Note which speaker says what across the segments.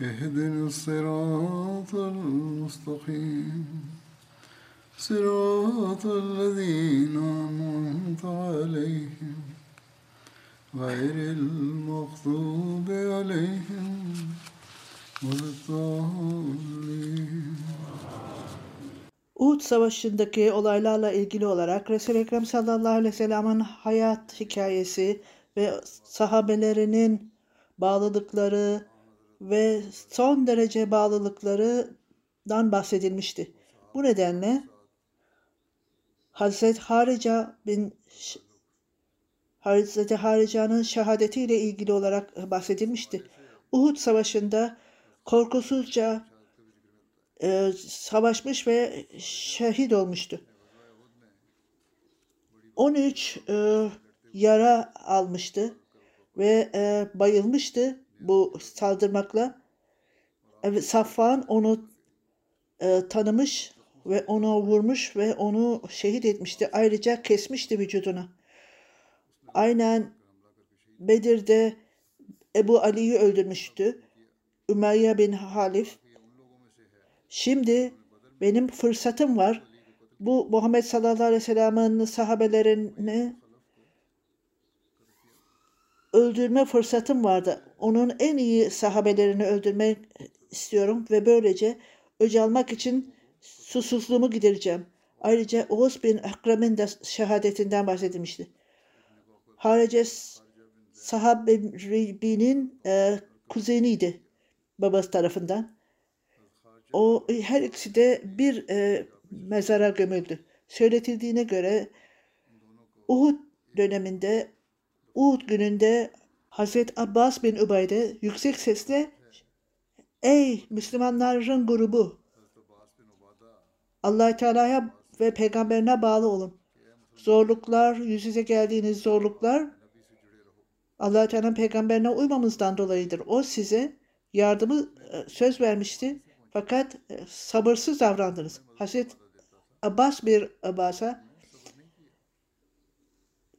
Speaker 1: اهدنا الصراط المستقيم صراط الذين أنعمت عليهم غير المغضوب عليهم ولا الضالين
Speaker 2: Uhud Savaşı'ndaki olaylarla ilgili olarak Resul-i Ekrem sallallahu aleyhi ve sellem'in hayat hikayesi ve sahabelerinin bağlılıkları ve son derece bağlılıklarından bahsedilmişti. Bu nedenle Hazreti Harica bin Hazreti Harica'nın şehadetiyle ilgili olarak bahsedilmişti. Uhud Savaşı'nda korkusuzca e, savaşmış ve şehit olmuştu. 13 e, yara almıştı ve e, bayılmıştı bu saldırmakla. Evet, Safvan onu e, tanımış ve onu vurmuş ve onu şehit etmişti. Ayrıca kesmişti vücudunu. Aynen Bedir'de Ebu Ali'yi öldürmüştü. Ümeyye bin Halif Şimdi benim fırsatım var. Bu Muhammed sallallahu aleyhi ve sellem'in sahabelerini öldürme fırsatım vardı. Onun en iyi sahabelerini öldürmek istiyorum ve böylece öc almak için susuzluğumu gidereceğim. Ayrıca Oğuz bin Akrem'in de şehadetinden bahsedilmişti. Harice sahabinin e, kuzeniydi babası tarafından. O her ikisi de bir e, mezara gömüldü. Söyletildiğine göre Uhud döneminde Uhud gününde Hazreti Abbas bin Übeyde yüksek sesle Ey Müslümanların grubu allah Teala'ya ve peygamberine bağlı olun. Zorluklar, yüz yüze geldiğiniz zorluklar allah Teala'nın peygamberine uymamızdan dolayıdır. O size yardımı e, söz vermişti. Fakat e, sabırsız davrandınız. Hazreti Abbas bir Abbas'a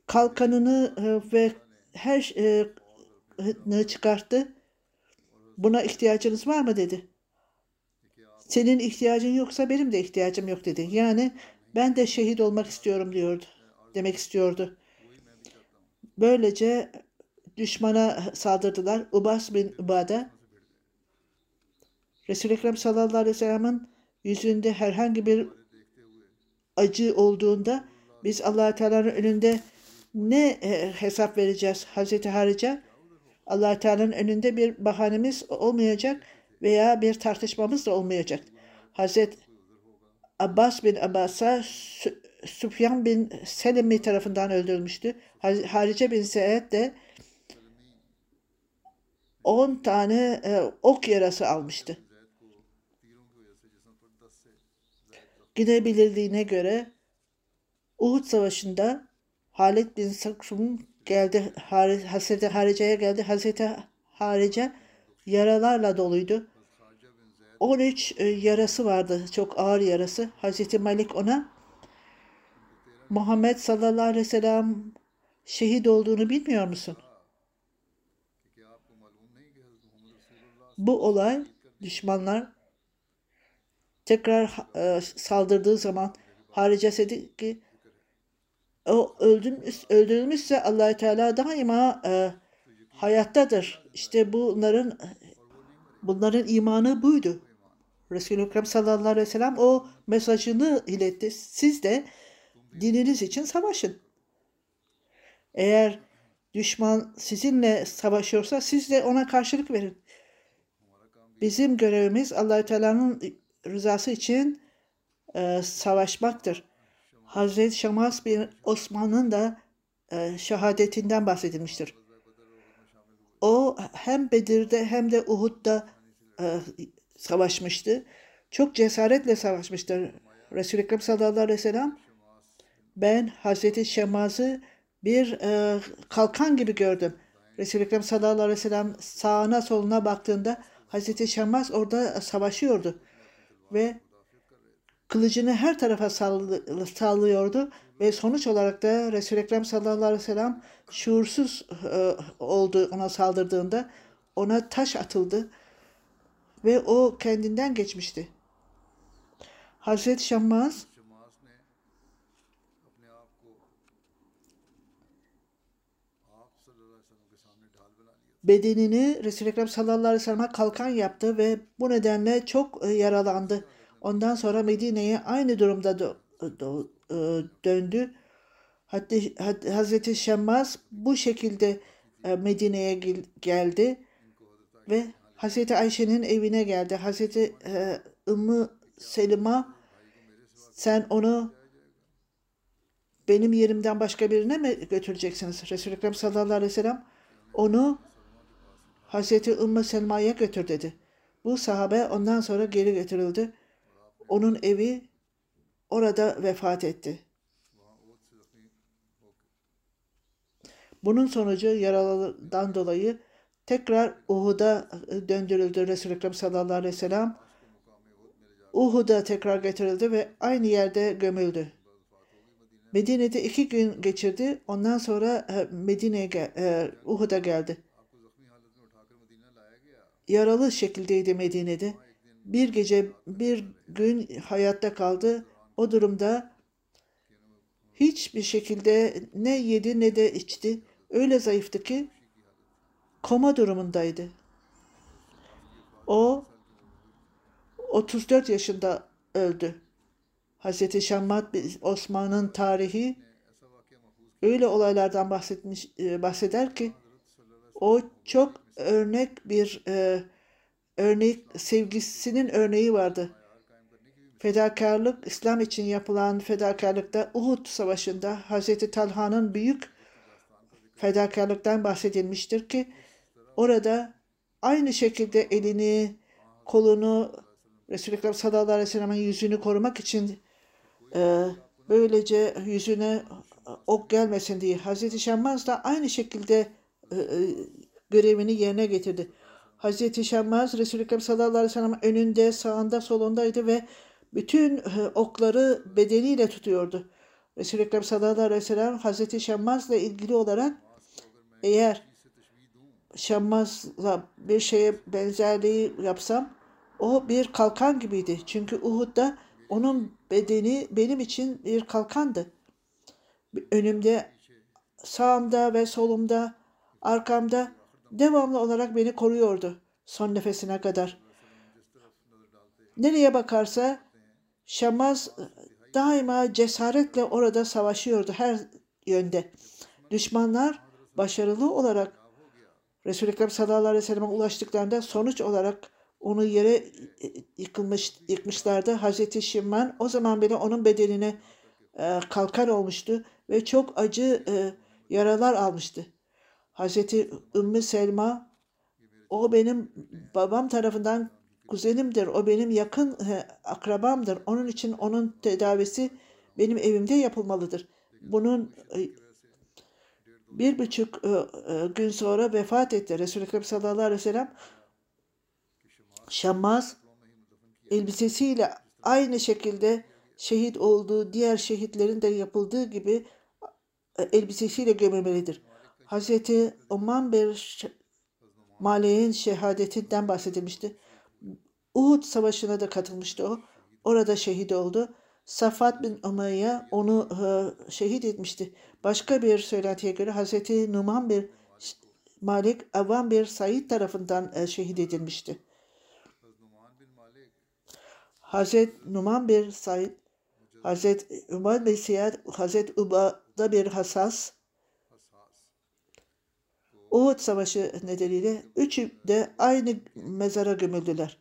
Speaker 2: kalkanını e, ve her çıkarttı. Buna ihtiyacınız var mı dedi. Senin ihtiyacın yoksa benim de ihtiyacım yok dedi. Yani ben de şehit olmak istiyorum diyordu. Demek istiyordu. Böylece düşmana saldırdılar. Ubas bin Ubada Resul-i Ekrem sallallahu aleyhi ve sellem'in yüzünde herhangi bir acı olduğunda biz allah Teala'nın önünde ne e, hesap vereceğiz Hazreti Harice? Allah Teala'nın önünde bir bahanemiz olmayacak veya bir tartışmamız da olmayacak. Hazreti Abbas bin Abbas'a Süfyan bin Selemi tarafından öldürülmüştü. Harice bin Seyyed de 10 tane e, ok yarası almıştı. Gidebilirliğine göre Uhud Savaşı'nda Halid bin Sakrum geldi, Hazreti Harice'ye geldi. Hazreti Harice yaralarla doluydu. 13 e, yarası vardı, çok ağır yarası. Hazreti Malik ona Muhammed sallallahu aleyhi ve sellem şehit olduğunu bilmiyor musun? Bu olay düşmanlar tekrar e, saldırdığı zaman Harice dedi ki o öldürmüş, öldürülmüşse allah Teala daima e, hayattadır. İşte bunların Bunların imanı buydu. Resul-i Ekrem sallallahu aleyhi ve sellem o mesajını iletti. Siz de dininiz için savaşın. Eğer düşman sizinle savaşıyorsa siz de ona karşılık verin. Bizim görevimiz Allahü Teala'nın rızası için e, savaşmaktır. Hazreti Şamas bin Osman'ın da e, şehadetinden bahsedilmiştir. O hem Bedir'de hem de Uhud'da e, savaşmıştı. Çok cesaretle savaşmıştır. Resul-i Ekrem sallallahu aleyhi ve sellem ben Hazreti Şemaz'ı bir e, kalkan gibi gördüm. Resul-i Ekrem sallallahu aleyhi ve sellem sağına soluna baktığında Hazreti Şemaz orada savaşıyordu. Ve kılıcını her tarafa sallıyordu ve sonuç olarak da Resul-i Ekrem sallallahu aleyhi ve sellem şuursuz e, oldu ona saldırdığında ona taş atıldı ve o kendinden geçmişti. Hazreti Şammaz bedenini Resul-i Ekrem sallallahu aleyhi ve sellem'e kalkan yaptı ve bu nedenle çok e, yaralandı. Ondan sonra Medine'ye aynı durumda e, döndü. Hatta Hazreti Şemmaz bu şekilde e, Medine'ye geldi ve Hazreti Ayşe'nin evine geldi. Hazreti Ümmü Selima sen onu benim yerimden başka birine mi götüreceksiniz? Resul-i Ekrem sallallahu aleyhi ve sellem onu Hazreti Ümmü Selma'ya götür dedi. Bu sahabe ondan sonra geri götürüldü. Onun evi orada vefat etti. Bunun sonucu yaralıdan dolayı tekrar Uhud'a döndürüldü Resul-i Ekrem sallallahu aleyhi ve sellem. Uhud'a tekrar getirildi ve aynı yerde gömüldü. Medine'de iki gün geçirdi. Ondan sonra e, Medine'ye e, Uhud'a geldi. Yaralı şekildeydi Medine'de. Bir gece, bir gün hayatta kaldı. O durumda hiçbir şekilde ne yedi ne de içti. Öyle zayıftı ki koma durumundaydı. O 34 yaşında öldü. Hazreti Şammat Osman'ın tarihi öyle olaylardan bahsetmiş e, bahseder ki o çok örnek bir e, örnek sevgisinin örneği vardı. Fedakarlık, İslam için yapılan fedakarlıkta Uhud Savaşı'nda Hazreti Talha'nın büyük fedakarlıktan bahsedilmiştir ki orada aynı şekilde elini, kolunu Resulü Ekrem sallallahu aleyhi ve sellem'in yüzünü korumak için e, böylece yüzüne ok gelmesin diye Hazreti Şammaz da aynı şekilde e, e, görevini yerine getirdi. Hazreti Şammaz Resulü Ekrem sallallahu aleyhi ve sellem önünde, sağında, solundaydı ve bütün e, okları bedeniyle tutuyordu. Resulü Ekrem sallallahu aleyhi ve sellem Hazreti Şammaz'la ilgili olarak eğer Şammaz'la bir şeye benzerliği yapsam o bir kalkan gibiydi. Çünkü Uhud'da onun bedeni benim için bir kalkandı. Önümde, sağımda ve solumda, arkamda devamlı olarak beni koruyordu son nefesine kadar. Nereye bakarsa Şamaz daima cesaretle orada savaşıyordu her yönde. Düşmanlar başarılı olarak Resul-i Ekrem sallallahu aleyhi ve sellem'e ulaştıklarında sonuç olarak onu yere yıkılmış, yıkmışlardı. Hazreti Şimman o zaman bile onun bedenine e, kalkan olmuştu ve çok acı e, yaralar almıştı. Hazreti Ümmü Selma o benim babam tarafından kuzenimdir. O benim yakın akrabamdır. Onun için onun tedavisi benim evimde yapılmalıdır. Bunun e, bir buçuk e, e, gün sonra vefat etti. Resulü Ekrem sallallahu aleyhi ve sellem Şammaz elbisesiyle aynı şekilde şehit olduğu diğer şehitlerin de yapıldığı gibi elbisesiyle gömülmelidir. Hazreti Oman bir Male'nin şehadetinden bahsedilmişti. Uhud Savaşı'na da katılmıştı o. Orada şehit oldu. Safat bin Umayya onu e, şehit etmişti. Başka bir söylentiye göre Hazreti Numan bir Malik Avam bir Said tarafından e, şehit edilmişti. Hazret Numan bir Said, Hazret Umar bin Siyad, Hazret Uba'da bir hassas, Uhud Savaşı nedeniyle üçü de aynı mezara gömüldüler.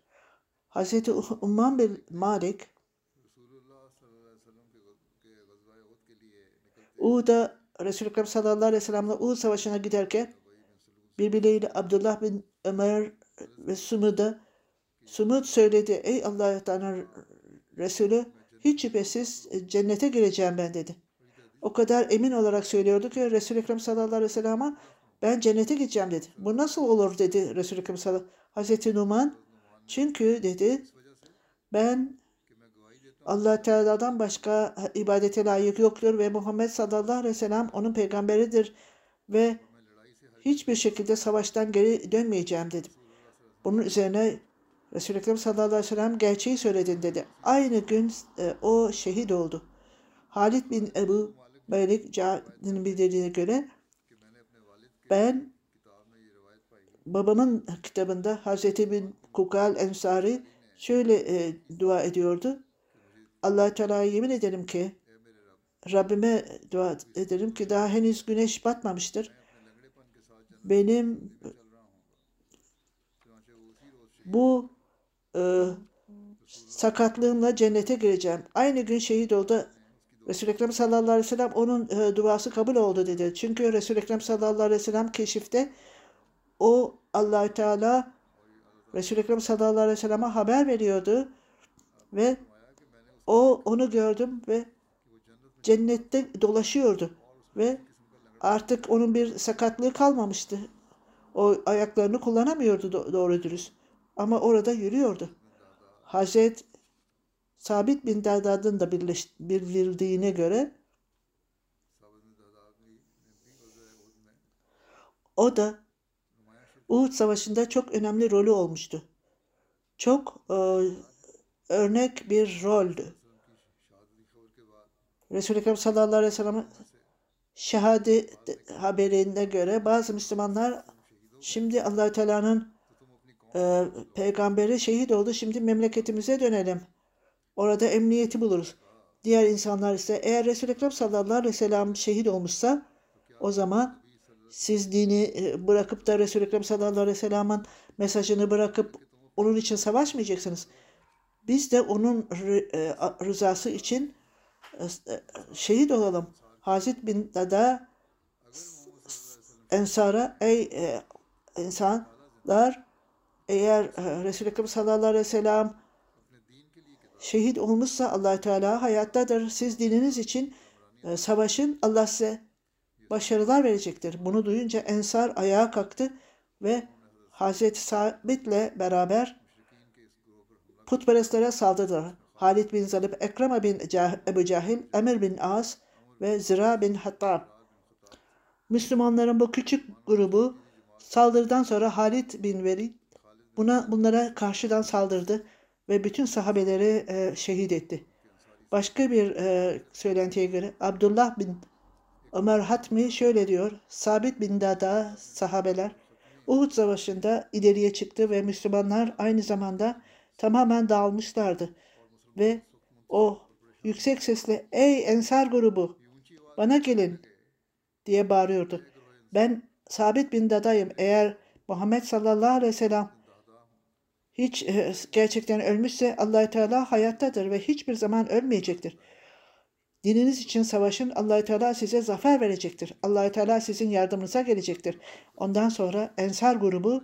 Speaker 2: Hazreti Umman bin Malik Uhud'a Resulü Ekrem sallallahu aleyhi ve sellem'le Uhud Savaşı'na giderken birbirleriyle Abdullah bin Ömer ve Sumud'a Sumud söyledi. Ey Allah Teala Resulü hiç şüphesiz cennete gireceğim ben dedi. O kadar emin olarak söylüyordu ki Resul-i Ekrem sallallahu aleyhi ve sellem'e ben cennete gideceğim dedi. Bu nasıl olur dedi Resul-i Hazreti Numan çünkü dedi ben Allah Teala'dan başka ibadete layık yoktur ve Muhammed sallallahu aleyhi ve sellem onun peygamberidir ve hiçbir şekilde savaştan geri dönmeyeceğim dedim. Bunun üzerine Resul-i Ekrem sallallahu aleyhi ve sellem gerçeği söyledin dedi. Aynı gün e, o şehit oldu. Halid bin Ebu Melik Cahil'in bildirdiğine göre ben babamın kitabında Hazreti bin Kukal Ensari şöyle e, dua ediyordu. Allah Teala'ya yemin ederim ki Rabbime dua ederim ki daha henüz güneş batmamıştır. Benim bu e, sakatlığımla cennete gireceğim. Aynı gün şehit oldu. Resul-i Ekrem sallallahu aleyhi ve sellem onun e, duası kabul oldu dedi. Çünkü Resul-i Ekrem sallallahu aleyhi ve sellem keşifte o allah Teala Resul-i Ekrem sallallahu aleyhi ve sellem'e haber veriyordu ve o onu gördüm ve cennette dolaşıyordu ve artık onun bir sakatlığı kalmamıştı. O ayaklarını kullanamıyordu doğru dürüst. Ama orada yürüyordu. Hazret Sabit bin Dadad'ın da bildirdiğine göre o da Uhud Savaşı'nda çok önemli rolü olmuştu. Çok e, örnek bir roldü. Resul-i Ekrem sallallahu aleyhi ve sellem'in şehadet haberine göre bazı Müslümanlar şimdi allah Teala'nın e, peygamberi şehit oldu. Şimdi memleketimize dönelim. Orada emniyeti buluruz. Diğer insanlar ise eğer Resul-i Ekrem sallallahu aleyhi ve sellem şehit olmuşsa o zaman siz dini e, bırakıp da Resul-i Ekrem sallallahu aleyhi ve sellem'in mesajını bırakıp onun için savaşmayacaksınız. Biz de onun e, rızası için e, şehit olalım. Hazret bin Dada Ensara ey insanlar eğer Resul-i Ekrem sallallahu aleyhi ve sellem şehit olmuşsa allah Teala hayattadır. Siz dininiz için savaşın. Allah size başarılar verecektir. Bunu duyunca Ensar ayağa kalktı ve Hazreti Sabit'le beraber putperestlere saldırdılar. Halid bin Zalib, Ekrema bin Cah Ebu Cahil, Emir bin Az ve Zira bin Hattab. Müslümanların bu küçük grubu saldırıdan sonra Halid bin Velid buna bunlara karşıdan saldırdı ve bütün sahabeleri e, şehit etti. Başka bir e, söylentiye göre Abdullah bin Ömer Hatmi şöyle diyor. Sabit bin Dada sahabeler Uhud Savaşı'nda ileriye çıktı ve Müslümanlar aynı zamanda tamamen dağılmışlardı. Ve o yüksek sesle ey Ensar grubu bana gelin diye bağırıyordu. Ben Sabit bin Dada'yım. Eğer Muhammed sallallahu aleyhi ve sellem hiç e, gerçekten ölmüşse allah Teala hayattadır ve hiçbir zaman ölmeyecektir. Dininiz için savaşın. allah Teala size zafer verecektir. allah Teala sizin yardımınıza gelecektir. Ondan sonra Ensar grubu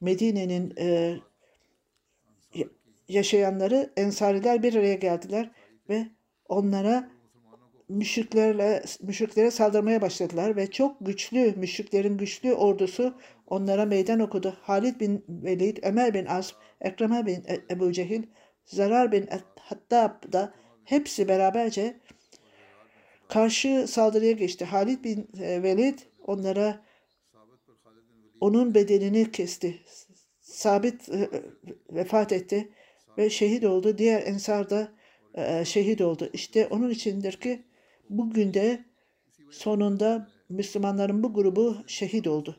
Speaker 2: Medine'nin e, yaşayanları Ensariler bir araya geldiler ve onlara müşriklerle müşriklere saldırmaya başladılar ve çok güçlü müşriklerin güçlü ordusu onlara meydan okudu. Halid bin Velid, Ömer bin As, Ekreme bin e- Ebu Cehil, Zarar bin Hattab da hepsi beraberce karşı saldırıya geçti. Halid bin e, Velid onlara onun bedenini kesti. Sabit e, vefat etti ve şehit oldu. Diğer ensar da şehit oldu. İşte onun içindir ki bugün de sonunda Müslümanların bu grubu şehit oldu.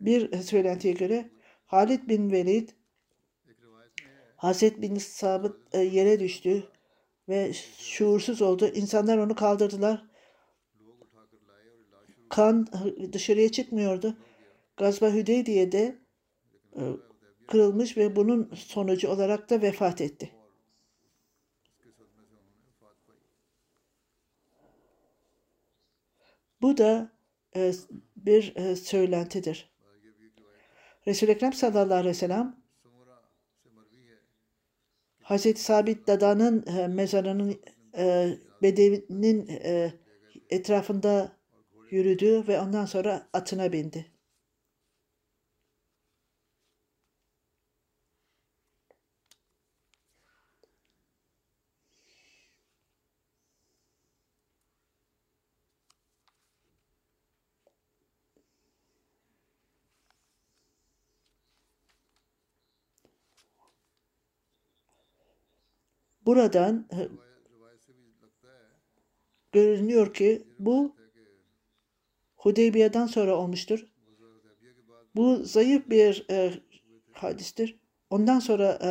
Speaker 2: Bir söylentiye göre Halid bin Velid Hazret bin Sabit e, yere düştü ve şuursuz oldu. İnsanlar onu kaldırdılar. Kan dışarıya çıkmıyordu. Gazba Hüdeybiye'de e, kırılmış ve bunun sonucu olarak da vefat etti. Bu da e, bir e, söylentidir. Resul-i Ekrem sallallahu aleyhi ve sellem Hazreti Sabit Dada'nın e, mezarının e, Bedevi'nin e, etrafında yürüdü ve ondan sonra atına bindi. Buradan görünüyor ki bu Hudeybiye'den sonra olmuştur. Bu zayıf bir e, hadistir. Ondan sonra e,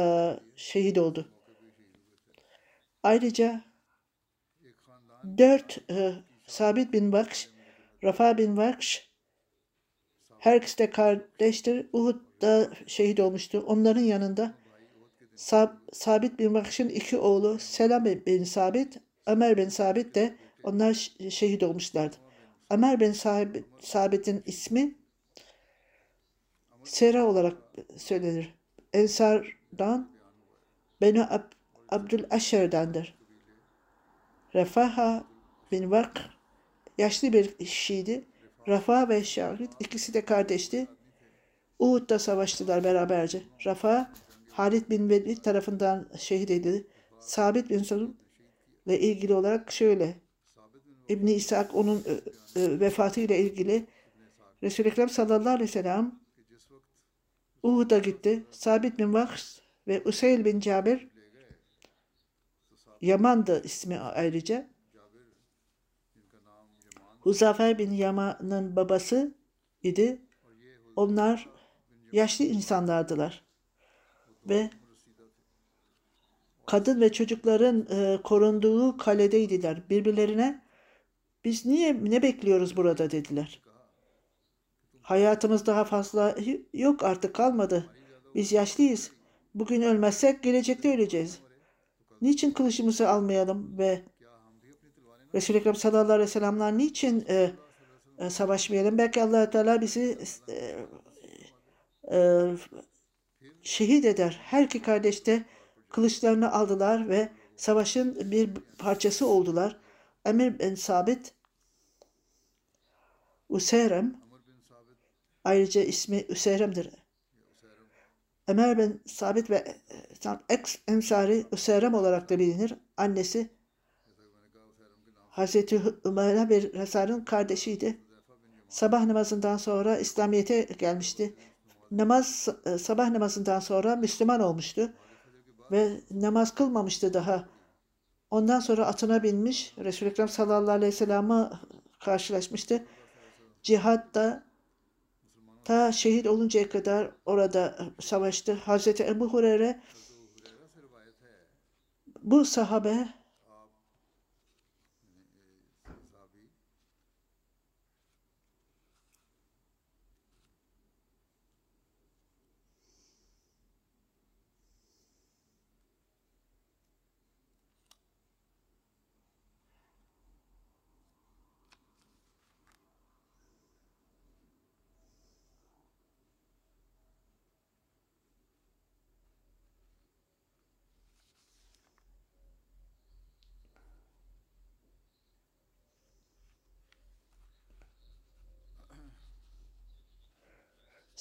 Speaker 2: şehit oldu. Ayrıca dört e, Sabit bin Vakş, Rafa bin Vakş her ikisi de kardeştir. Uhud'da şehit olmuştu. Onların yanında Sab Sabit bin Vakş'ın iki oğlu Selam bin Sabit, Ömer bin Sabit de onlar şehit olmuşlardı. Ömer bin Sabit, Sabit'in ismi Sera olarak söylenir. Ensar'dan Beni Ab Abdül Aşer'dendir. Refaha bin Vak yaşlı bir kişiydi. Rafa ve Şahit ikisi de kardeşti. Uhud'da savaştılar beraberce. Rafa Halid bin Velid tarafından şehit edildi. Sabit bin Salim ile ilgili olarak şöyle. İbni İshak onun e, e, vefatı ile ilgili Resul-i Ekrem sallallahu aleyhi ve sellem Uhud'a gitti. Sabit bin Vaks ve Useyl bin Cabir Yaman'dı ismi ayrıca. Huzafer bin Yaman'ın babası idi. Onlar yaşlı insanlardılar. Ve kadın ve çocukların e, korunduğu kaledeydiler. Birbirlerine biz niye ne bekliyoruz burada dediler. Hayatımız daha fazla yok artık kalmadı. Biz yaşlıyız. Bugün ölmezsek gelecekte öleceğiz. Niçin kılıcımızı almayalım ve Resul-i Ekrem sallallahu aleyhi ve sellem'ler niçin e, e, savaşmayalım? Belki allah Teala bizi e, e, şehit eder. Her iki kardeş de kılıçlarını aldılar ve savaşın bir parçası oldular. Emir bin Sabit Useyrem ayrıca ismi Useyrem'dir. Ömer bin Sabit ve ex Ensari Useyrem olarak da bilinir. Annesi Hazreti Ömer'e bir Resar'ın kardeşiydi. Sabah namazından sonra İslamiyet'e gelmişti. Namaz sabah namazından sonra Müslüman olmuştu ve namaz kılmamıştı daha. Ondan sonra atına binmiş Resul-i Ekrem sallallahu aleyhi ve sellem'e karşılaşmıştı. Cihatta ta şehit oluncaya kadar orada savaştı. Hazreti Ebu Hureyre bu sahabe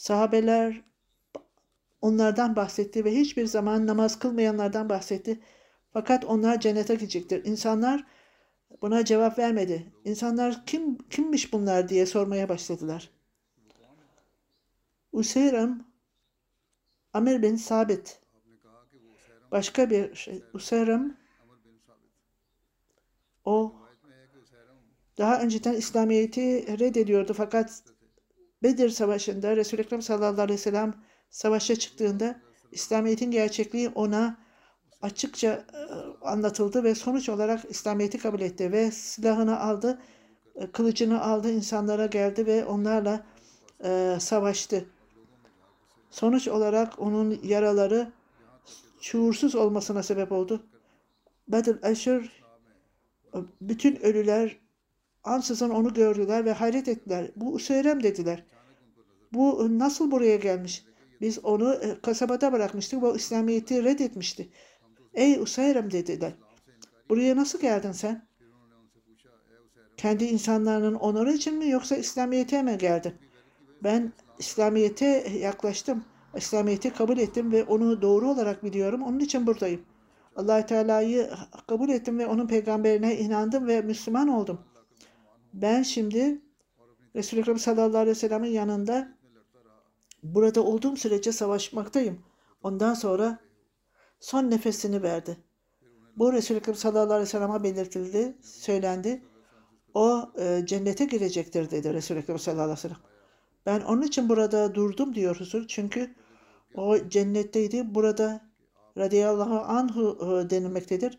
Speaker 2: Sahabeler onlardan bahsetti ve hiçbir zaman namaz kılmayanlardan bahsetti. Fakat onlar cennete gidecektir. İnsanlar buna cevap vermedi. İnsanlar kim kimmiş bunlar diye sormaya başladılar. Useyram Amir bin Sabit başka bir şey. Useyram o daha önceden İslamiyet'i reddediyordu fakat Bedir Savaşı'nda Resul-i Ekrem sallallahu aleyhi ve sellem savaşa çıktığında İslamiyet'in gerçekliği ona açıkça e, anlatıldı ve sonuç olarak İslamiyet'i kabul etti ve silahını aldı, e, kılıcını aldı, insanlara geldi ve onlarla e, savaştı. Sonuç olarak onun yaraları şuursuz olmasına sebep oldu. Bedr Eşir bütün ölüler ansızın onu gördüler ve hayret ettiler. Bu Useyrem dediler. Bu nasıl buraya gelmiş? Biz onu e, kasabada bırakmıştık ve İslamiyet'i reddetmişti. Ey Useyrem dediler. Buraya nasıl geldin sen? Kendi insanlarının onuru için mi yoksa İslamiyet'e mi geldin? Ben İslamiyet'e yaklaştım. İslamiyet'i kabul ettim ve onu doğru olarak biliyorum. Onun için buradayım. allah Teala'yı kabul ettim ve onun peygamberine inandım ve Müslüman oldum. Ben şimdi Resulü Ekrem sallallahu aleyhi ve sellem'in yanında burada olduğum sürece savaşmaktayım. Ondan sonra son nefesini verdi. Bu Resulü Ekrem sallallahu aleyhi ve sellem'e belirtildi, söylendi. O e, cennete girecektir dedi Resulü Ekrem sallallahu aleyhi ve sellem. Ben onun için burada durdum diyor Resul. Çünkü o cennetteydi. Burada radıyallahu anhu e, denilmektedir.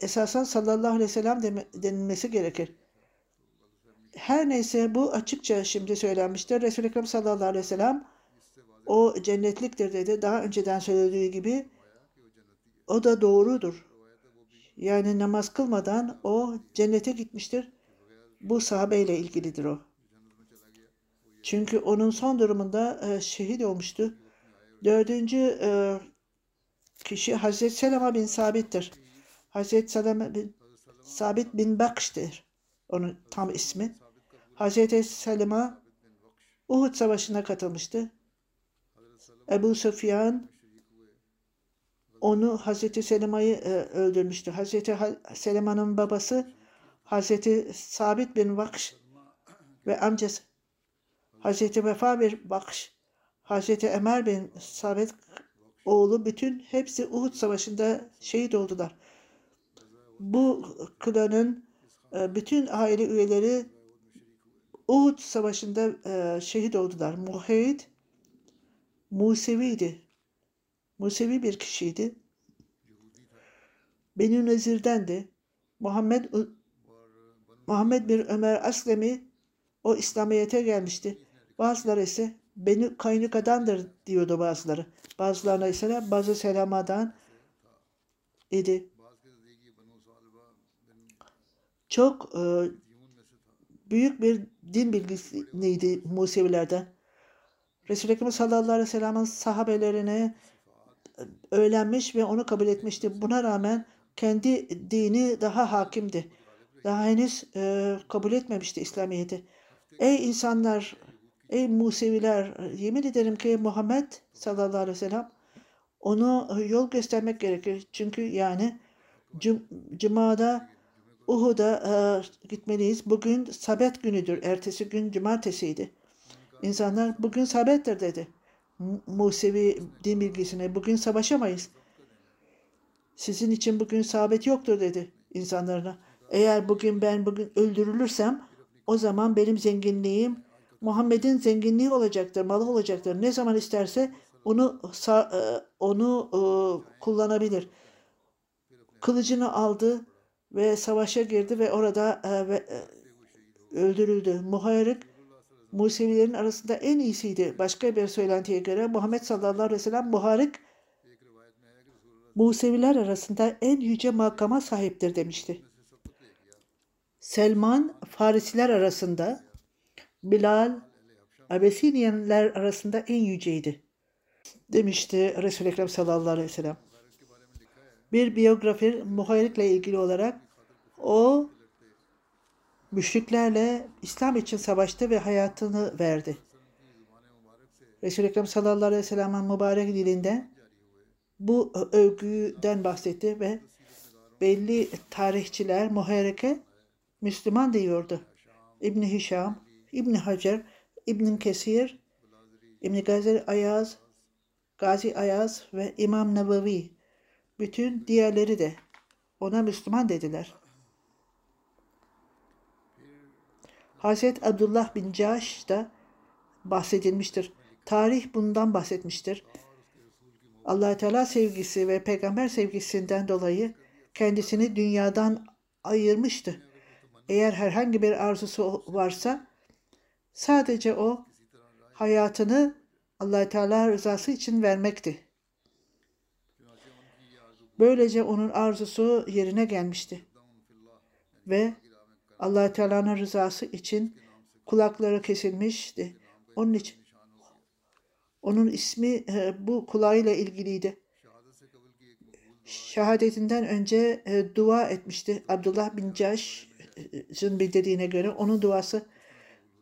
Speaker 2: Esasen sallallahu aleyhi ve sellem denilmesi gerekir. Her neyse bu açıkça şimdi söylenmiştir. Resul-i Ekrem sallallahu aleyhi ve sellem o cennetliktir dedi. Daha önceden söylediği gibi o da doğrudur. Yani namaz kılmadan o cennete gitmiştir. Bu sahabeyle ilgilidir o. Çünkü onun son durumunda e, şehit olmuştu. Dördüncü e, kişi Hazreti Selama bin Sabit'tir. Hazreti Selama bin Sabit bin Bakş'tir. Onun tam ismi. Hazreti Selama Uhud Savaşı'na katılmıştı. Ebu Sufyan onu Hazreti Selima'yı e, öldürmüştü. Hazreti Selima'nın babası Hazreti Sabit bin Vakş ve amcası Hazreti Vefa bir bakış, Hazreti Ömer bin Sabit oğlu bütün hepsi Uhud Savaşı'nda şehit oldular. Bu klanın e, bütün aile üyeleri Uhud Savaşı'nda e, şehit oldular. Muhayyid Musevi'ydi. Musevi bir kişiydi. Beni Nezir'dendi. Muhammed Muhammed bir Ömer Aslemi o İslamiyet'e gelmişti. Bazıları ise beni kaynıkadandır diyordu bazıları. Bazılarına ise bazı selamadan idi. Çok e, büyük bir din bilgisiydi Musevilerden. Resul-i Ekrem sallallahu aleyhi ve sellem'in sahabelerini e, öğrenmiş ve onu kabul etmişti. Buna rağmen kendi dini daha hakimdi. Daha henüz e, kabul etmemişti İslamiyet'i. Ey insanlar Ey Museviler yemin ederim ki Muhammed sallallahu aleyhi ve sellem onu yol göstermek gerekir. Çünkü yani cum Cuma'da Uhud'a e, gitmeliyiz. Bugün sabet günüdür. Ertesi gün cumartesiydi. İnsanlar bugün sabettir dedi. Musevi din bilgisine bugün savaşamayız. Sizin için bugün sabit yoktur dedi insanlarına. Eğer bugün ben bugün öldürülürsem o zaman benim zenginliğim Muhammed'in zenginliği olacaktır, malı olacaktır. Ne zaman isterse onu e, onu e, kullanabilir. Kılıcını aldı ve savaşa girdi ve orada e, öldürüldü. Muharrik Musevilerin arasında en iyisiydi. Başka bir söylentiye göre Muhammed sallallahu aleyhi ve sellem Muharrik Museviler arasında en yüce makama sahiptir demişti. Selman Farisiler arasında Bilal, Abesiniyenler arasında en yüceydi. Demişti Resul-i Ekrem sallallahu aleyhi ve sellem. Bir biyografi Muhayrik'le ilgili olarak o müşriklerle İslam için savaştı ve hayatını verdi. Resul-i Ekrem sallallahu aleyhi ve sellem'in mübarek dilinde bu övgüden bahsetti ve belli tarihçiler Muhayrik'e Müslüman diyordu. İbn Hişam, İbn Hacer, İbn Kesir, İbn Gazi Ayaz, Gazi Ayaz ve İmam Nebevi bütün diğerleri de ona Müslüman dediler. Hazret Abdullah bin Caş da bahsedilmiştir. Tarih bundan bahsetmiştir. allah Teala sevgisi ve peygamber sevgisinden dolayı kendisini dünyadan ayırmıştı. Eğer herhangi bir arzusu varsa sadece o hayatını allah Teala rızası için vermekti. Böylece onun arzusu yerine gelmişti. Ve allah Teala'nın rızası için kulakları kesilmişti. Onun için onun ismi e, bu kulağıyla ilgiliydi. Şehadetinden önce e, dua etmişti. Abdullah bin Caş'ın bildirdiğine göre onun duası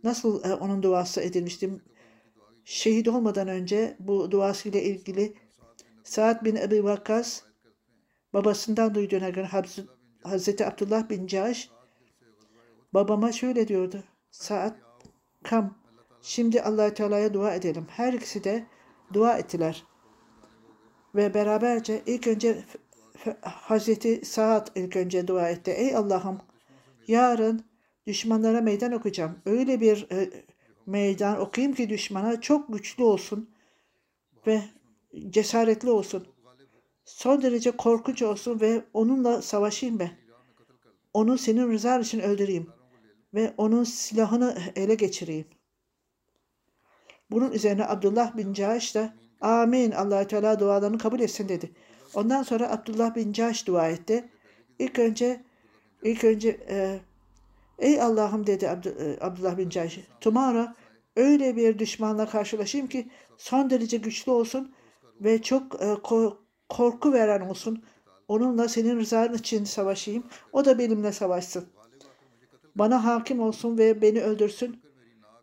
Speaker 2: nasıl e, onun duası edilmişti? Şehit olmadan önce bu duasıyla ilgili Saad bin Ebi Vakkas babasından duyduğuna göre Hazreti Abdullah bin Caş babama şöyle diyordu. Saat kam şimdi allah Teala'ya dua edelim. Her ikisi de dua ettiler. Ve beraberce ilk önce Hazreti Saad ilk önce dua etti. Ey Allah'ım yarın düşmanlara meydan okuyacağım. Öyle bir e, meydan okuyayım ki düşmana çok güçlü olsun ve cesaretli olsun. Son derece korkunç olsun ve onunla savaşayım ben. Onu senin rızan için öldüreyim ve onun silahını ele geçireyim. Bunun üzerine Abdullah bin Caş da amin allah Teala dualarını kabul etsin dedi. Ondan sonra Abdullah bin Caş dua etti. İlk önce ilk önce e, ey Allah'ım dedi Abd e, Abdullah bin Caş. Tomorrow öyle bir düşmanla karşılaşayım ki son derece güçlü olsun ve çok e, korku veren olsun. Onunla senin rızan için savaşayım. O da benimle savaşsın. Bana hakim olsun ve beni öldürsün.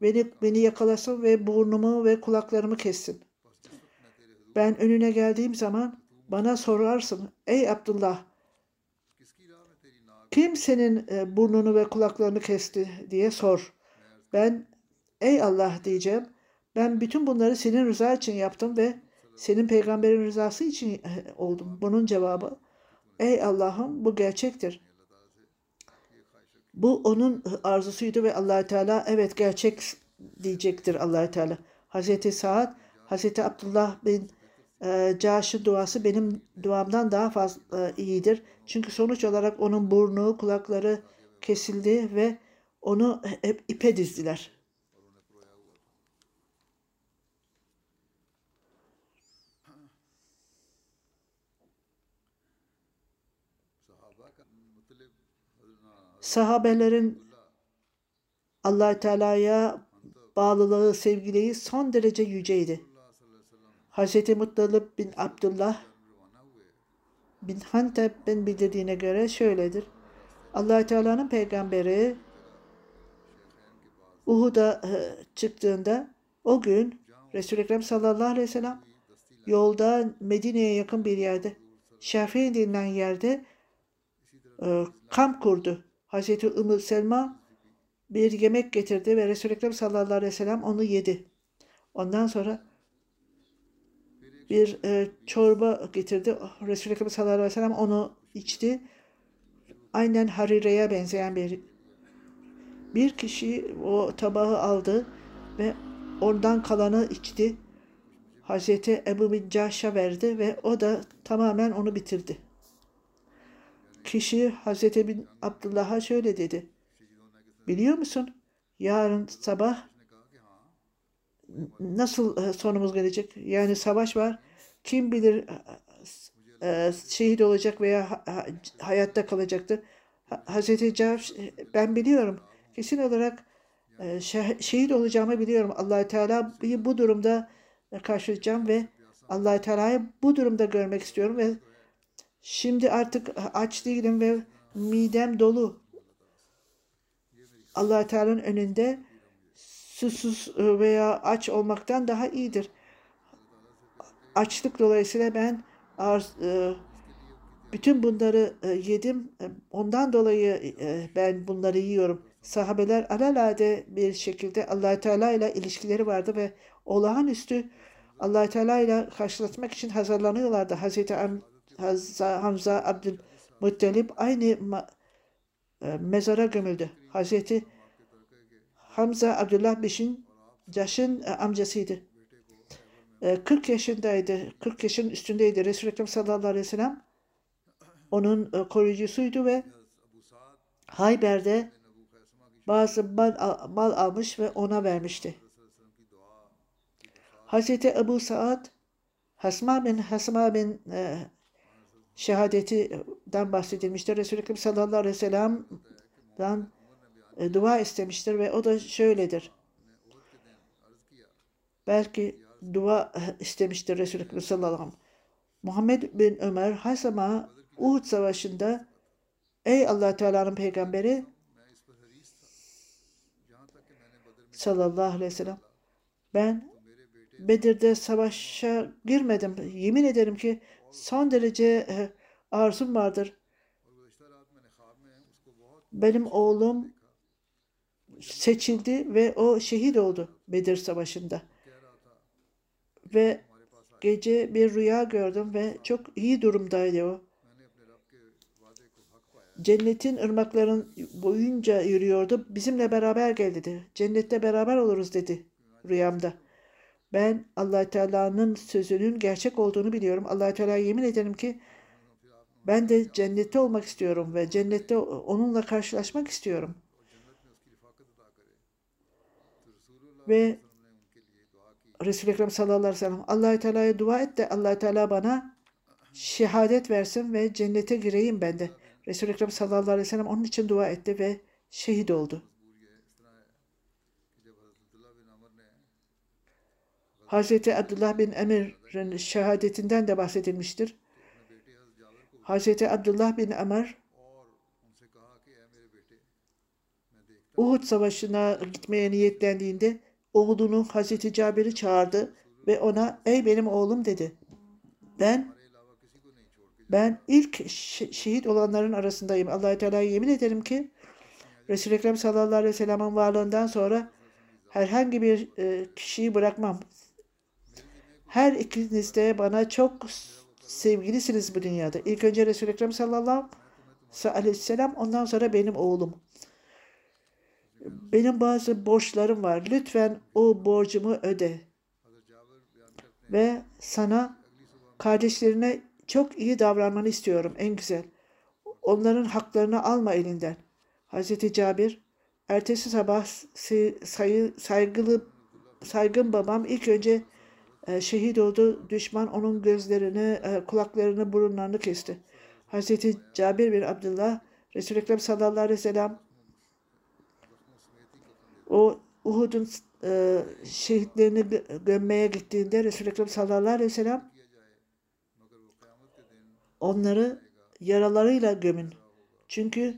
Speaker 2: Beni, beni yakalasın ve burnumu ve kulaklarımı kessin. Ben önüne geldiğim zaman bana sorarsın. Ey Abdullah kim senin e, burnunu ve kulaklarını kesti diye sor. Ben ey Allah diyeceğim. Ben bütün bunları senin rıza için yaptım ve senin peygamberin rızası için e, oldum. Bunun cevabı ey Allah'ım bu gerçektir. Bu onun arzusuydu ve allah Teala evet gerçek diyecektir allah Teala. Hazreti Saad, Hazreti Abdullah bin e, Caş'ın duası benim duamdan daha fazla e, iyidir. Çünkü sonuç olarak onun burnu, kulakları kesildi ve onu hep ipe dizdiler. Sahabelerin allah Teala'ya bağlılığı, sevgiliği son derece yüceydi. Hz. Muttalip bin Abdullah bin Hanteb'in bildirdiğine göre şöyledir. allah Teala'nın peygamberi Uhud'a e, çıktığında o gün Resul-i Ekrem sallallahu aleyhi ve sellem yolda Medine'ye yakın bir yerde Şafi'in denilen yerde e, kamp kurdu. Hazreti Ümmü Selma bir yemek getirdi ve Resul-i Ekrem sallallahu aleyhi ve sellem onu yedi. Ondan sonra bir e, çorba getirdi. Resul-i Ekrem sallallahu aleyhi ve sellem onu içti. Aynen harireye benzeyen bir bir kişi o tabağı aldı ve ondan kalanı içti. Hazreti Ebu bin Cahş'a verdi ve o da tamamen onu bitirdi. Kişi Hazreti bin Abdullah'a şöyle dedi. Biliyor musun? Yarın sabah nasıl e, sonumuz gelecek? Yani savaş var. Kim bilir e, e, şehit olacak veya hayatta kalacaktır. Hazreti Cavş ben biliyorum. Kesin olarak şehit olacağımı biliyorum. allah Teala'yı bu durumda karşılayacağım ve allah Teala'yı bu durumda görmek istiyorum ve şimdi artık aç değilim ve midem dolu allah Teala'nın önünde susuz e, veya aç olmaktan daha iyidir. Açlık dolayısıyla ben e, bütün bunları e, yedim. Ondan dolayı ben bunları yiyorum. Sahabeler alalade bir şekilde allah Teala ile ilişkileri vardı ve olağanüstü allah Teala ile karşılaşmak için hazırlanıyorlardı. Hazreti Hamza Abdülmuttalip aynı mezara gömüldü. Hazreti Hamza Abdullah Beş'in Caş'ın e, amcasıydı. e, 40 yaşındaydı. 40 yaşın üstündeydi. Resul-i Ekrem sallallahu aleyhi ve sellem onun e, koruyucusuydu ve Hayber'de bazı mal, al- mal almış ve ona vermişti. Hazreti Ebu Saad Hasma bin Hasma bin e, şehadetinden bahsedilmiştir. Resul-i Ekrem sallallahu aleyhi ve sellem'den e, dua istemiştir ve o da şöyledir. Belki dua istemiştir Resul-i sallallahu aleyhi ve sellem. Muhammed bin Ömer Hasama Uhud Savaşı'nda Ey allah Teala'nın peygamberi sallallahu aleyhi ve sellem ben Bedir'de savaşa girmedim. Yemin ederim ki son derece e, arzum vardır. Benim oğlum seçildi ve o şehit oldu Bedir Savaşı'nda. Ve gece bir rüya gördüm ve çok iyi durumdaydı o. Cennetin ırmakların boyunca yürüyordu. Bizimle beraber gel dedi. Cennette beraber oluruz dedi rüyamda. Ben allah Teala'nın sözünün gerçek olduğunu biliyorum. allah Teala yemin ederim ki ben de cennette olmak istiyorum ve cennette onunla karşılaşmak istiyorum. Ve Resul-i Ekrem sallallahu aleyhi ve sellem allah Teala'ya dua et de allah Teala bana şehadet versin ve cennete gireyim ben de. Resul-i Ekrem sallallahu aleyhi ve sellem onun için dua etti ve şehit oldu. Hazreti Abdullah bin Emir'in şehadetinden de bahsedilmiştir. Hazreti Abdullah bin Emir Uhud Savaşı'na gitmeye niyetlendiğinde oğlunu Hazreti Cabir'i çağırdı ve ona ey benim oğlum dedi. Ben ben ilk şe- şehit olanların arasındayım. Allah Teala'ya yemin ederim ki Resul-i Ekrem sallallahu aleyhi ve sellem'in varlığından sonra herhangi bir e, kişiyi bırakmam. Her ikiniz de bana çok sevgilisiniz bu dünyada. İlk önce Resul-i Ekrem sallallahu aleyhi ve sellem ondan sonra benim oğlum. Benim bazı borçlarım var. Lütfen o borcumu öde. Ve sana kardeşlerine çok iyi davranmanı istiyorum en güzel. Onların haklarını alma elinden. Hazreti Cabir ertesi sabah saygılı saygın babam ilk önce şehit oldu. Düşman onun gözlerini, e, kulaklarını, burunlarını kesti. Hazreti Cabir bin Abdullah Resul-i Ekrem sallallahu aleyhi ve sellem o Uhud'un e, şehitlerini gö- gömmeye gittiğinde Resul-i Ekrem sallallahu aleyhi ve sellem onları yaralarıyla gömün. Çünkü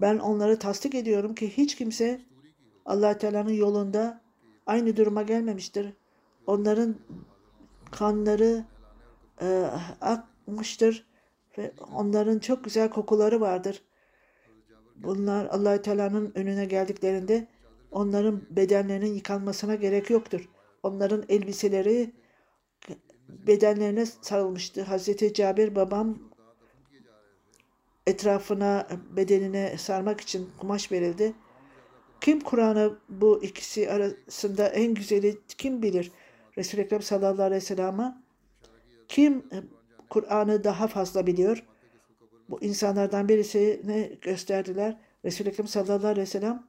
Speaker 2: ben onları tasdik ediyorum ki hiç kimse allah Teala'nın yolunda aynı duruma gelmemiştir. Onların kanları e, akmıştır ve onların çok güzel kokuları vardır. Bunlar allah Teala'nın önüne geldiklerinde onların bedenlerinin yıkanmasına gerek yoktur. Onların elbiseleri bedenlerine sarılmıştı. Hazreti Cabir babam etrafına bedenine sarmak için kumaş verildi. Kim Kur'an'ı bu ikisi arasında en güzeli kim bilir? Resul-i Ekrem sallallahu aleyhi ve sellem'e kim Kur'an'ı daha fazla biliyor? Bu insanlardan birisini gösterdiler. Resul-i Ekrem sallallahu aleyhi ve sellem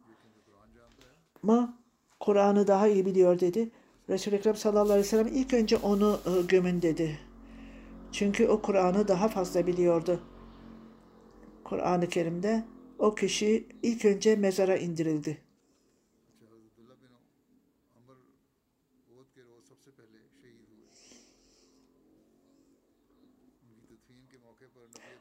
Speaker 2: ama Kur'an'ı daha iyi biliyor dedi. Resul-i Ekrem sallallahu aleyhi ve sellem ilk önce onu e, gömün dedi. Çünkü o Kur'an'ı daha fazla biliyordu. Kur'an-ı Kerim'de o kişi ilk önce mezara indirildi.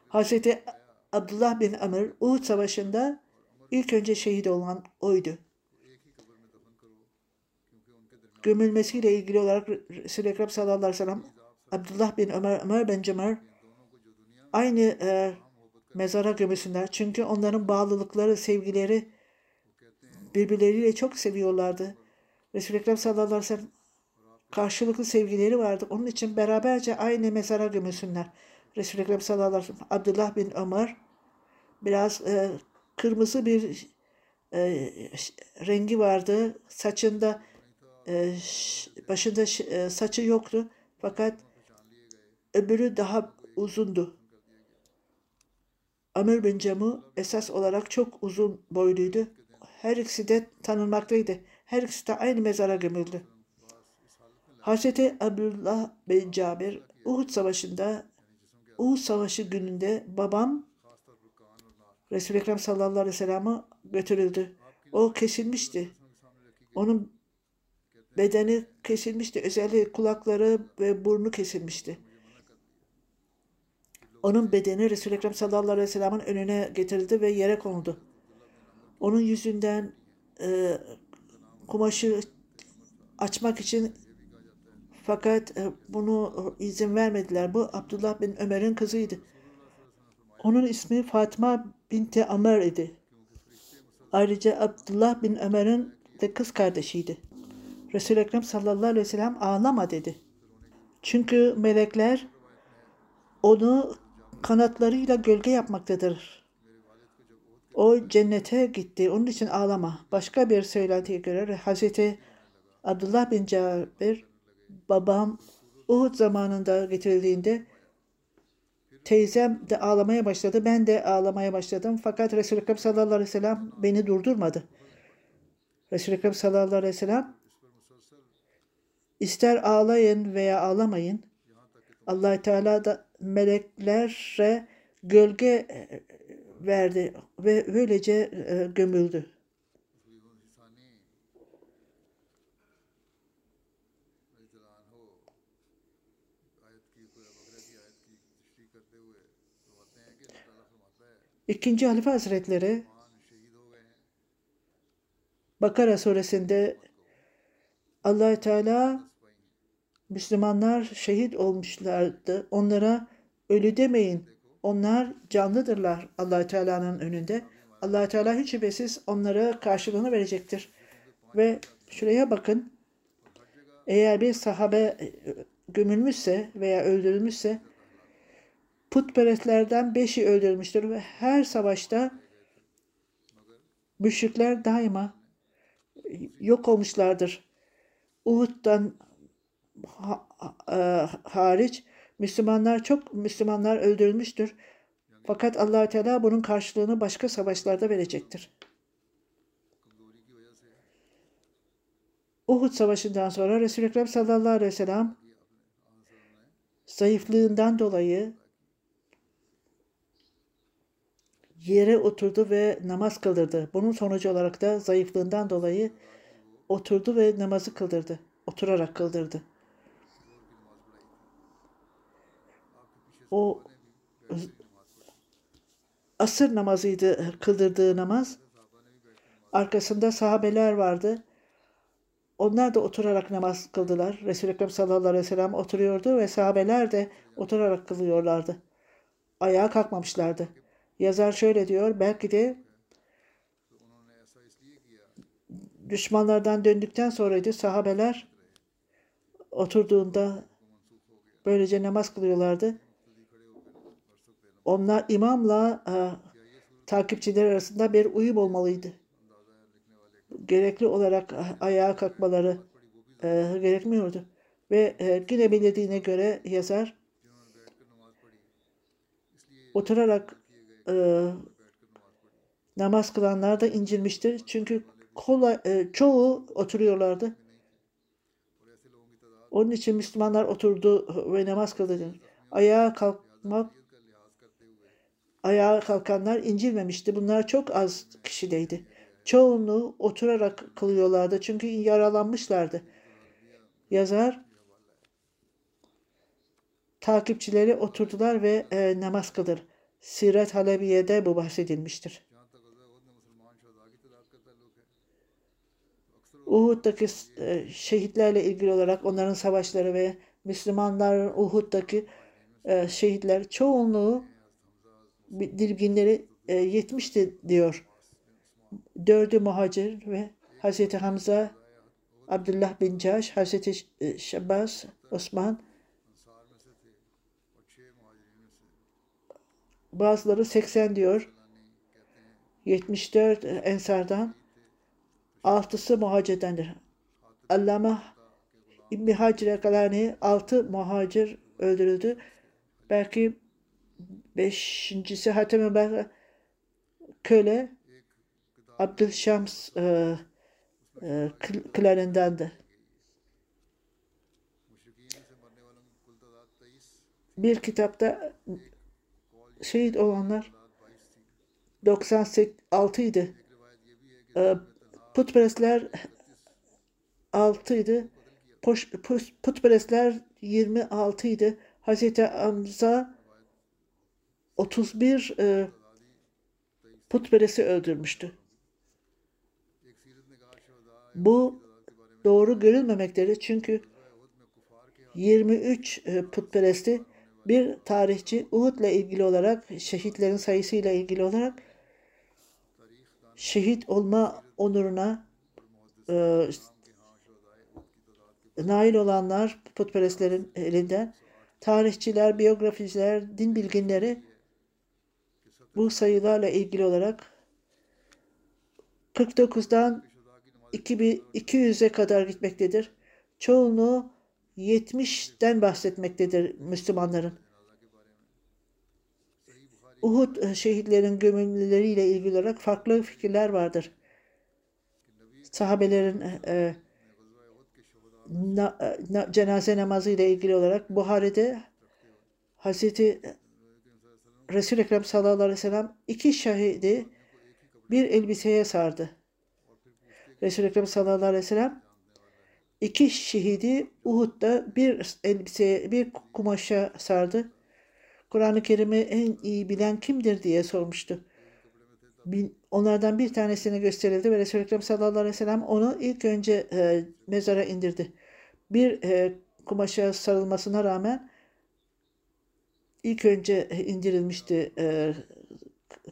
Speaker 2: Hazreti Abdullah bin Amr Uhud Savaşı'nda ilk önce şehit olan oydu. Gömülmesiyle ilgili olarak Resul-i Ekrem sallallahu aleyhi ve sellem Abdullah bin Ömer, Ömer bin Cemal aynı e, mezara gömülsünler. Çünkü onların bağlılıkları, sevgileri birbirleriyle çok seviyorlardı. Resul-i Ekrem sallallahu aleyhi ve sellem karşılıklı sevgileri vardı. Onun için beraberce aynı mezara gömülsünler. Resul-i Ekrem sallallahu aleyhi ve sellem Abdullah bin Ömer biraz e, kırmızı bir e, rengi vardı. Saçında e, başında e, saçı yoktu fakat öbürü daha uzundu. Amr bin Camu esas olarak çok uzun boyluydu. Her ikisi de tanınmaktaydı. Her ikisi de aynı mezara gömüldü. Hazreti Abdullah bin Cabir Uhud Savaşı'nda Uhud Savaşı gününde babam Resul-i Ekrem sallallahu aleyhi ve sellem'e götürüldü. O kesilmişti. Onun bedeni kesilmişti. Özellikle kulakları ve burnu kesilmişti. Onun bedeni Resul-i Ekrem sallallahu aleyhi ve sellem'in önüne getirildi ve yere konuldu. Onun yüzünden e, kumaşı açmak için fakat e, bunu e, izin vermediler. Bu Abdullah bin Ömer'in kızıydı. Onun ismi Fatıma binti Ömer idi. Ayrıca Abdullah bin Ömer'in de kız kardeşiydi. Resul-i Ekrem sallallahu aleyhi ve sellem ağlama dedi. Çünkü melekler onu kanatlarıyla gölge yapmaktadır. O cennete gitti. Onun için ağlama. Başka bir söylentiye göre Hazreti Abdullah bin Cabir babam Uhud zamanında getirildiğinde teyzem de ağlamaya başladı. Ben de ağlamaya başladım. Fakat Resul-i Ekrem sallallahu aleyhi ve sellem beni durdurmadı. Resul-i Ekrem sallallahu aleyhi ve sellem ister ağlayın veya ağlamayın allah Teala da meleklere gölge verdi ve böylece e, gömüldü. İkinci Halife Hazretleri Bakara suresinde allah Teala Müslümanlar şehit olmuşlardı. Onlara ölü demeyin. Onlar canlıdırlar allah Teala'nın önünde. allah Teala hiç şüphesiz onlara karşılığını verecektir. Ve şuraya bakın. Eğer bir sahabe e, gömülmüşse veya öldürülmüşse putperestlerden beşi öldürülmüştür ve her savaşta müşrikler daima yok olmuşlardır. Uhud'dan ha- ha- hariç Müslümanlar çok Müslümanlar öldürülmüştür. Fakat allah Teala bunun karşılığını başka savaşlarda verecektir. Uhud Savaşı'ndan sonra Resul-i Ekrem sallallahu aleyhi ve sellem zayıflığından dolayı yere oturdu ve namaz kıldırdı. Bunun sonucu olarak da zayıflığından dolayı oturdu ve namazı kıldırdı. Oturarak kıldırdı. O asır namazıydı kıldırdığı namaz. Arkasında sahabeler vardı. Onlar da oturarak namaz kıldılar. Resul-i Ekrem sallallahu aleyhi ve sellem oturuyordu ve sahabeler de oturarak kılıyorlardı. Ayağa kalkmamışlardı. Yazar şöyle diyor, belki de düşmanlardan döndükten sonraydı sahabeler oturduğunda böylece namaz kılıyorlardı. Onlar imamla e, takipçiler arasında bir uyum olmalıydı. Gerekli olarak e, ayağa kalkmaları e, gerekmiyordu. Ve e, yine belirlediğine göre yazar oturarak e, namaz kılanlar da incinmiştir. Çünkü kolay, e, çoğu oturuyorlardı. Onun için Müslümanlar oturdu ve namaz kıldı. Ayağa kalkmak ayağa kalkanlar incilmemişti. Bunlar çok az kişideydi. Çoğunluğu oturarak kılıyorlardı. Çünkü yaralanmışlardı. Yazar takipçileri oturdular ve e, namaz kılır. Siret Halebiye'de bu bahsedilmiştir. Uhud'daki e, şehitlerle ilgili olarak onların savaşları ve Müslümanların Uhud'daki e, şehitler çoğunluğu dirginleri e, 70'ti diyor. Dördü muhacir ve Hazreti Hamza, Abdullah bin Caş, Hazreti Şabbas, Osman, Bazıları 80 diyor. 74 Ensar'dan. Altısı muhacirdendir. Allama İbni Hacer Ekalani 6 muhacir öldürüldü. Belki beşincisi Hatem Ömer köle Abdülşams e, e, klanındandı. Bir kitapta şehit olanlar 96 idi. Ee, putperestler 6 idi. Putperestler 26 idi. Hazreti Hamza 31 e, öldürmüştü. Bu doğru görülmemektedir çünkü 23 e, putperesti bir tarihçi Uhud'la ilgili olarak şehitlerin sayısıyla ilgili olarak şehit olma onuruna e, nail olanlar putperestlerin elinden tarihçiler, biyograficiler, din bilginleri bu sayılarla ilgili olarak 49'dan 2200'e kadar gitmektedir. Çoğunluğu 70'ten bahsetmektedir Müslümanların. Uhud e, şehitlerin gömülüleriyle ilgili olarak farklı fikirler vardır. Sahabelerin e, na- e, na- cenaze namazı ile ilgili olarak Buhari'de Hazreti Resul-i Ekrem sallallahu aleyhi ve sellem iki şahidi bir elbiseye sardı. Resul-i Ekrem sallallahu aleyhi ve sellem iki şehidi Uhud'da bir elbiseye, bir kumaşa sardı. Kur'an-ı Kerim'i en iyi bilen kimdir diye sormuştu. Onlardan bir tanesini gösterildi ve Resul-i Ekrem sallallahu aleyhi ve sellem onu ilk önce e, mezara indirdi. Bir e, kumaşa sarılmasına rağmen ilk önce indirilmişti e,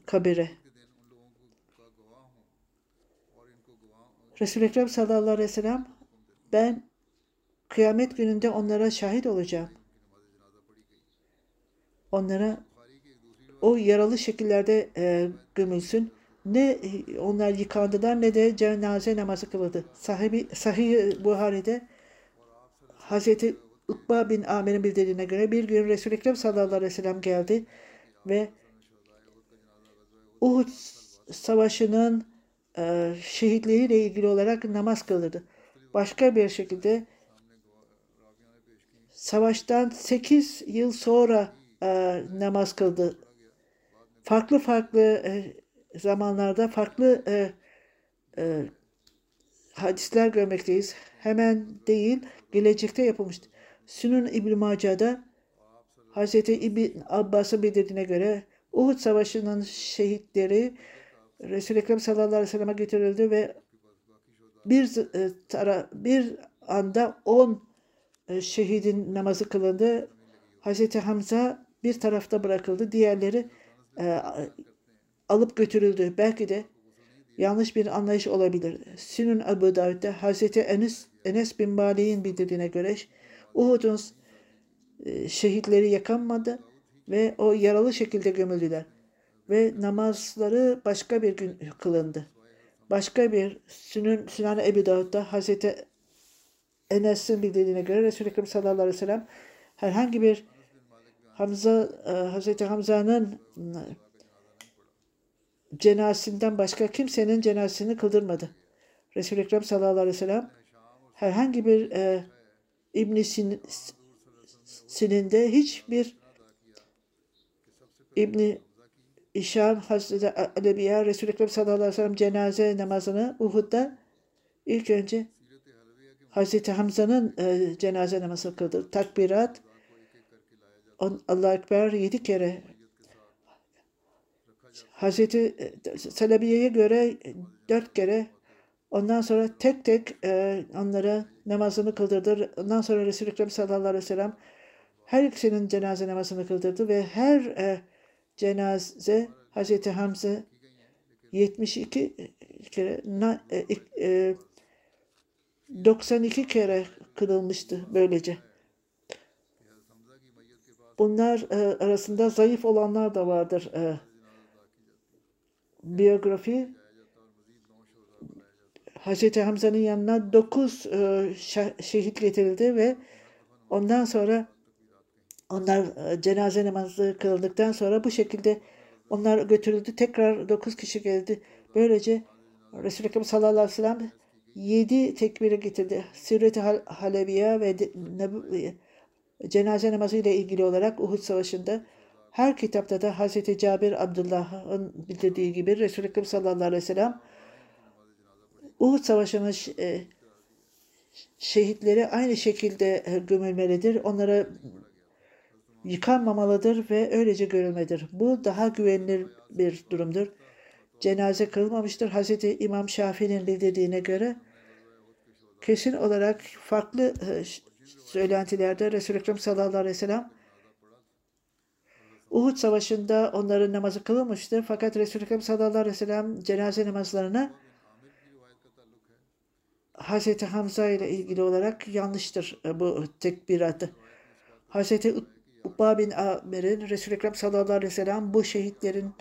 Speaker 2: kabire. Resul-i Ekrem sallallahu aleyhi ve sellem ben kıyamet gününde onlara şahit olacağım. Onlara o yaralı şekillerde e, gömülsün. Ne onlar yıkandılar ne de cenaze namazı kılındı. Sahibi, Sahih Buhari'de Hazreti Ukba bin Amir'in bildirdiğine göre bir gün Resul-i Ekrem sallallahu aleyhi ve sellem geldi ve Uhud savaşının e, şehitleriyle ilgili olarak namaz kılırdı. Başka bir şekilde savaştan 8 yıl sonra e, namaz kıldı. Farklı farklı e, zamanlarda farklı e, e, hadisler görmekteyiz. Hemen değil, gelecekte yapılmıştı. Sünün İbn Mace'de Hz. İbn Abbas'ın bildirdiğine göre Uhud Savaşı'nın şehitleri Resul-i Ekrem sallallahu aleyhi ve sellem'e getirildi ve bir e, tara bir anda 10 e, şehidin namazı kılındı. Hazreti Hamza bir tarafta bırakıldı. Diğerleri e, alıp götürüldü. Belki de yanlış bir anlayış olabilir. Sünün Ebu Davud'da Hazreti Enes, Enes bin Malik'in bildirdiğine göre Uhud'un e, şehitleri yakanmadı ve o yaralı şekilde gömüldüler. Ve namazları başka bir gün kılındı. Başka bir Sünün, Sünan Ebu Davud'da Hazreti Enes'in bildirdiğine göre Resul-i Ekrem sallallahu aleyhi ve sellem herhangi bir Hamza, e, Hazreti Hamza'nın e, cenazesinden başka kimsenin cenazesini kıldırmadı. Resul-i Ekrem sallallahu aleyhi ve sellem herhangi bir e, İbn Sin, hiçbir İbni İşam Hazreti Alebiya Resul-i Ekrem sallallahu aleyhi ve sellem cenaze namazını Uhud'da ilk önce Hazreti Hamza'nın e, cenaze namazı kıldı. Takbirat on, Allah Ekber yedi kere Hazreti e, Selebiye'ye göre dört kere ondan sonra tek tek e, onlara namazını kıldırdı. Ondan sonra Resul-i Ekrem sallallahu aleyhi ve sellem her ikisinin cenaze namazını kıldırdı ve her e, cenaze Hazreti Hamza 72 kere na, e, e, 92 kere kırılmıştı böylece. Bunlar e, arasında zayıf olanlar da vardır. E, biyografi Hazreti Hamza'nın yanına dokuz e, şehit getirildi ve ondan sonra onlar e, cenaze namazı kılındıktan sonra bu şekilde onlar götürüldü. Tekrar dokuz kişi geldi. Böylece Resulü Ekrem sallallahu aleyhi ve sellem yedi tekbiri getirdi. Sürret-i Halebiye ve cenaze namazı ile ilgili olarak Uhud Savaşı'nda her kitapta da Hz. Cabir Abdullah'ın bildirdiği gibi Resulü Ekrem sallallahu aleyhi ve sellem Uhud Savaşı'nın e, şehitleri aynı şekilde e, gömülmelidir. Onlara yıkanmamalıdır ve öylece görülmedir. Bu daha güvenilir bir durumdur. Cenaze kılmamıştır. Hz. İmam Şafii'nin bildirdiğine göre kesin olarak farklı e, söylentilerde Resul-i Ekrem sallallahu aleyhi ve sellem Uhud Savaşı'nda onların namazı kılınmıştır. Fakat Resul-i Ekrem sallallahu aleyhi ve sellem cenaze namazlarını Hz. Hamza ile ilgili olarak yanlıştır e, bu tekbiratı. Hz. Ukba bin Amer'in Resul-i Ekrem sallallahu aleyhi ve sellem bu şehitlerin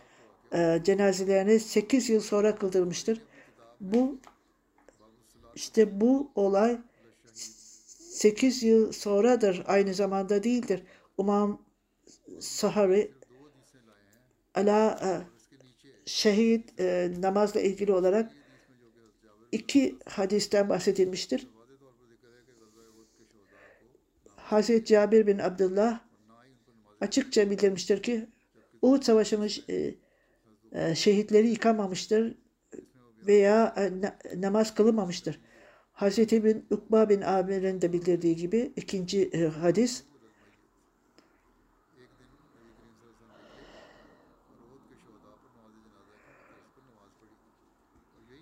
Speaker 2: e, cenazelerini 8 yıl sonra kıldırmıştır. Bu işte bu olay 8 yıl sonradır. Aynı zamanda değildir. Umam Sahari ala e, şehit e, namazla ilgili olarak iki hadisten bahsedilmiştir. Hazreti Cabir bin Abdullah açıkça bildirmiştir ki Uhud Savaşı'nın e, e, şehitleri yıkamamıştır veya e, namaz kılınmamıştır. Hazreti bin Ukba bin Amir'in de bildirdiği gibi ikinci hadis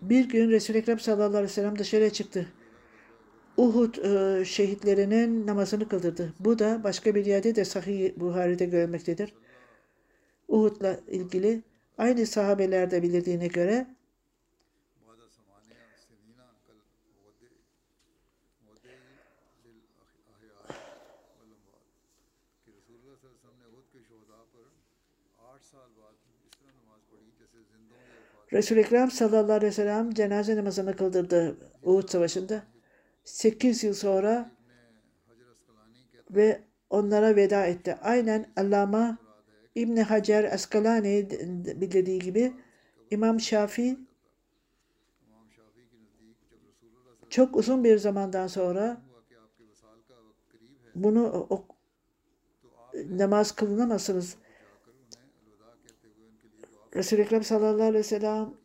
Speaker 2: Bir gün Resul-i Ekrem sallallahu aleyhi ve sellem dışarıya çıktı. Uhud e, şehitlerinin namazını kıldırdı. Bu da başka bir yerde de Sahih Buhari'de görülmektedir. Uhud'la ilgili aynı sahabelerde bildirdiğine göre Resul-i Ekrem sallallahu aleyhi ve sellem cenaze namazını kıldırdı Uhud Savaşı'nda. 8 yıl sonra ve onlara veda etti. Aynen Allama İbn Hacer Eskalani bildiği gibi İmam Şafii çok uzun bir zamandan sonra bunu o, namaz kılınamazsınız Resul-i Ekrem sallallahu aleyhi ve sellem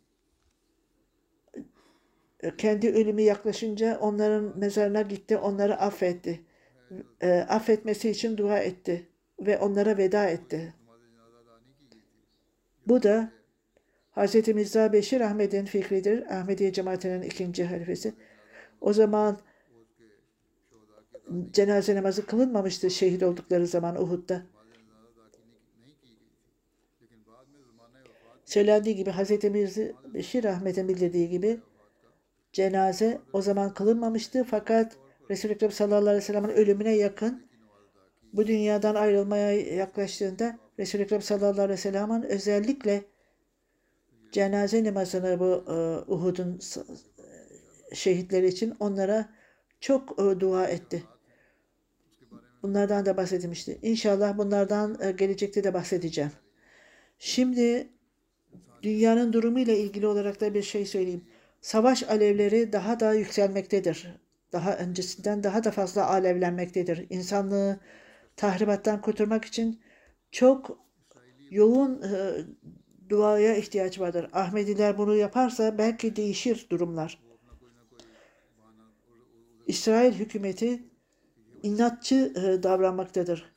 Speaker 2: kendi ölümü yaklaşınca onların mezarına gitti, onları affetti. E, affetmesi için dua etti ve onlara veda etti. Bu da Hz. Mirza Beşir Ahmet'in fikridir. Ahmediye cemaatinin ikinci halifesi. O zaman cenaze namazı kılınmamıştı şehit oldukları zaman Uhud'da. Söylendiği gibi Hz. Mirza Beşir Ahmet'in bildirdiği gibi cenaze o zaman kılınmamıştı fakat Resul-i Ekrem sallallahu aleyhi ve sellem'in ölümüne yakın bu dünyadan ayrılmaya yaklaştığında Resul-i Ekrem sallallahu aleyhi ve sellem'in özellikle cenaze namazını bu uh, Uhud'un şehitleri için onlara çok uh, dua etti. Bunlardan da bahsedilmişti. İnşallah bunlardan uh, gelecekte de bahsedeceğim. Şimdi Dünyanın durumu ile ilgili olarak da bir şey söyleyeyim. Savaş alevleri daha da yükselmektedir. Daha öncesinden daha da fazla alevlenmektedir. İnsanlığı tahribattan kurtarmak için çok yoğun e, duaya ihtiyaç vardır. Ahmediler bunu yaparsa belki değişir durumlar. İsrail hükümeti inatçı e, davranmaktadır.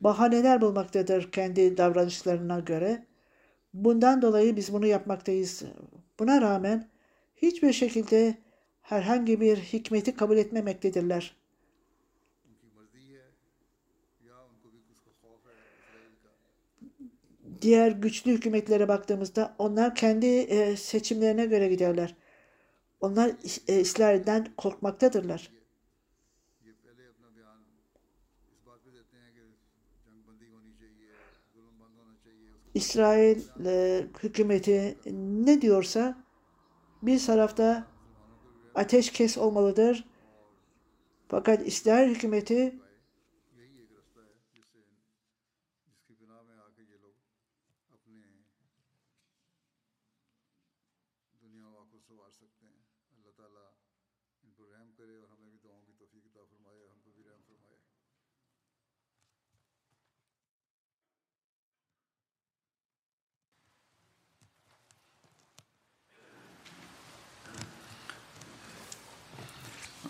Speaker 2: Bahaneler bulmaktadır kendi davranışlarına göre Bundan dolayı biz bunu yapmaktayız. Buna rağmen hiçbir şekilde herhangi bir hikmeti kabul etmemektedirler. Diğer güçlü hükümetlere baktığımızda onlar kendi e, seçimlerine göre giderler. Onlar e, İsrail'den korkmaktadırlar. İsrail e, hükümeti ne diyorsa bir tarafta ateşkes olmalıdır. Fakat İsrail hükümeti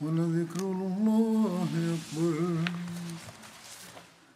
Speaker 1: ولذكر الله أكبر.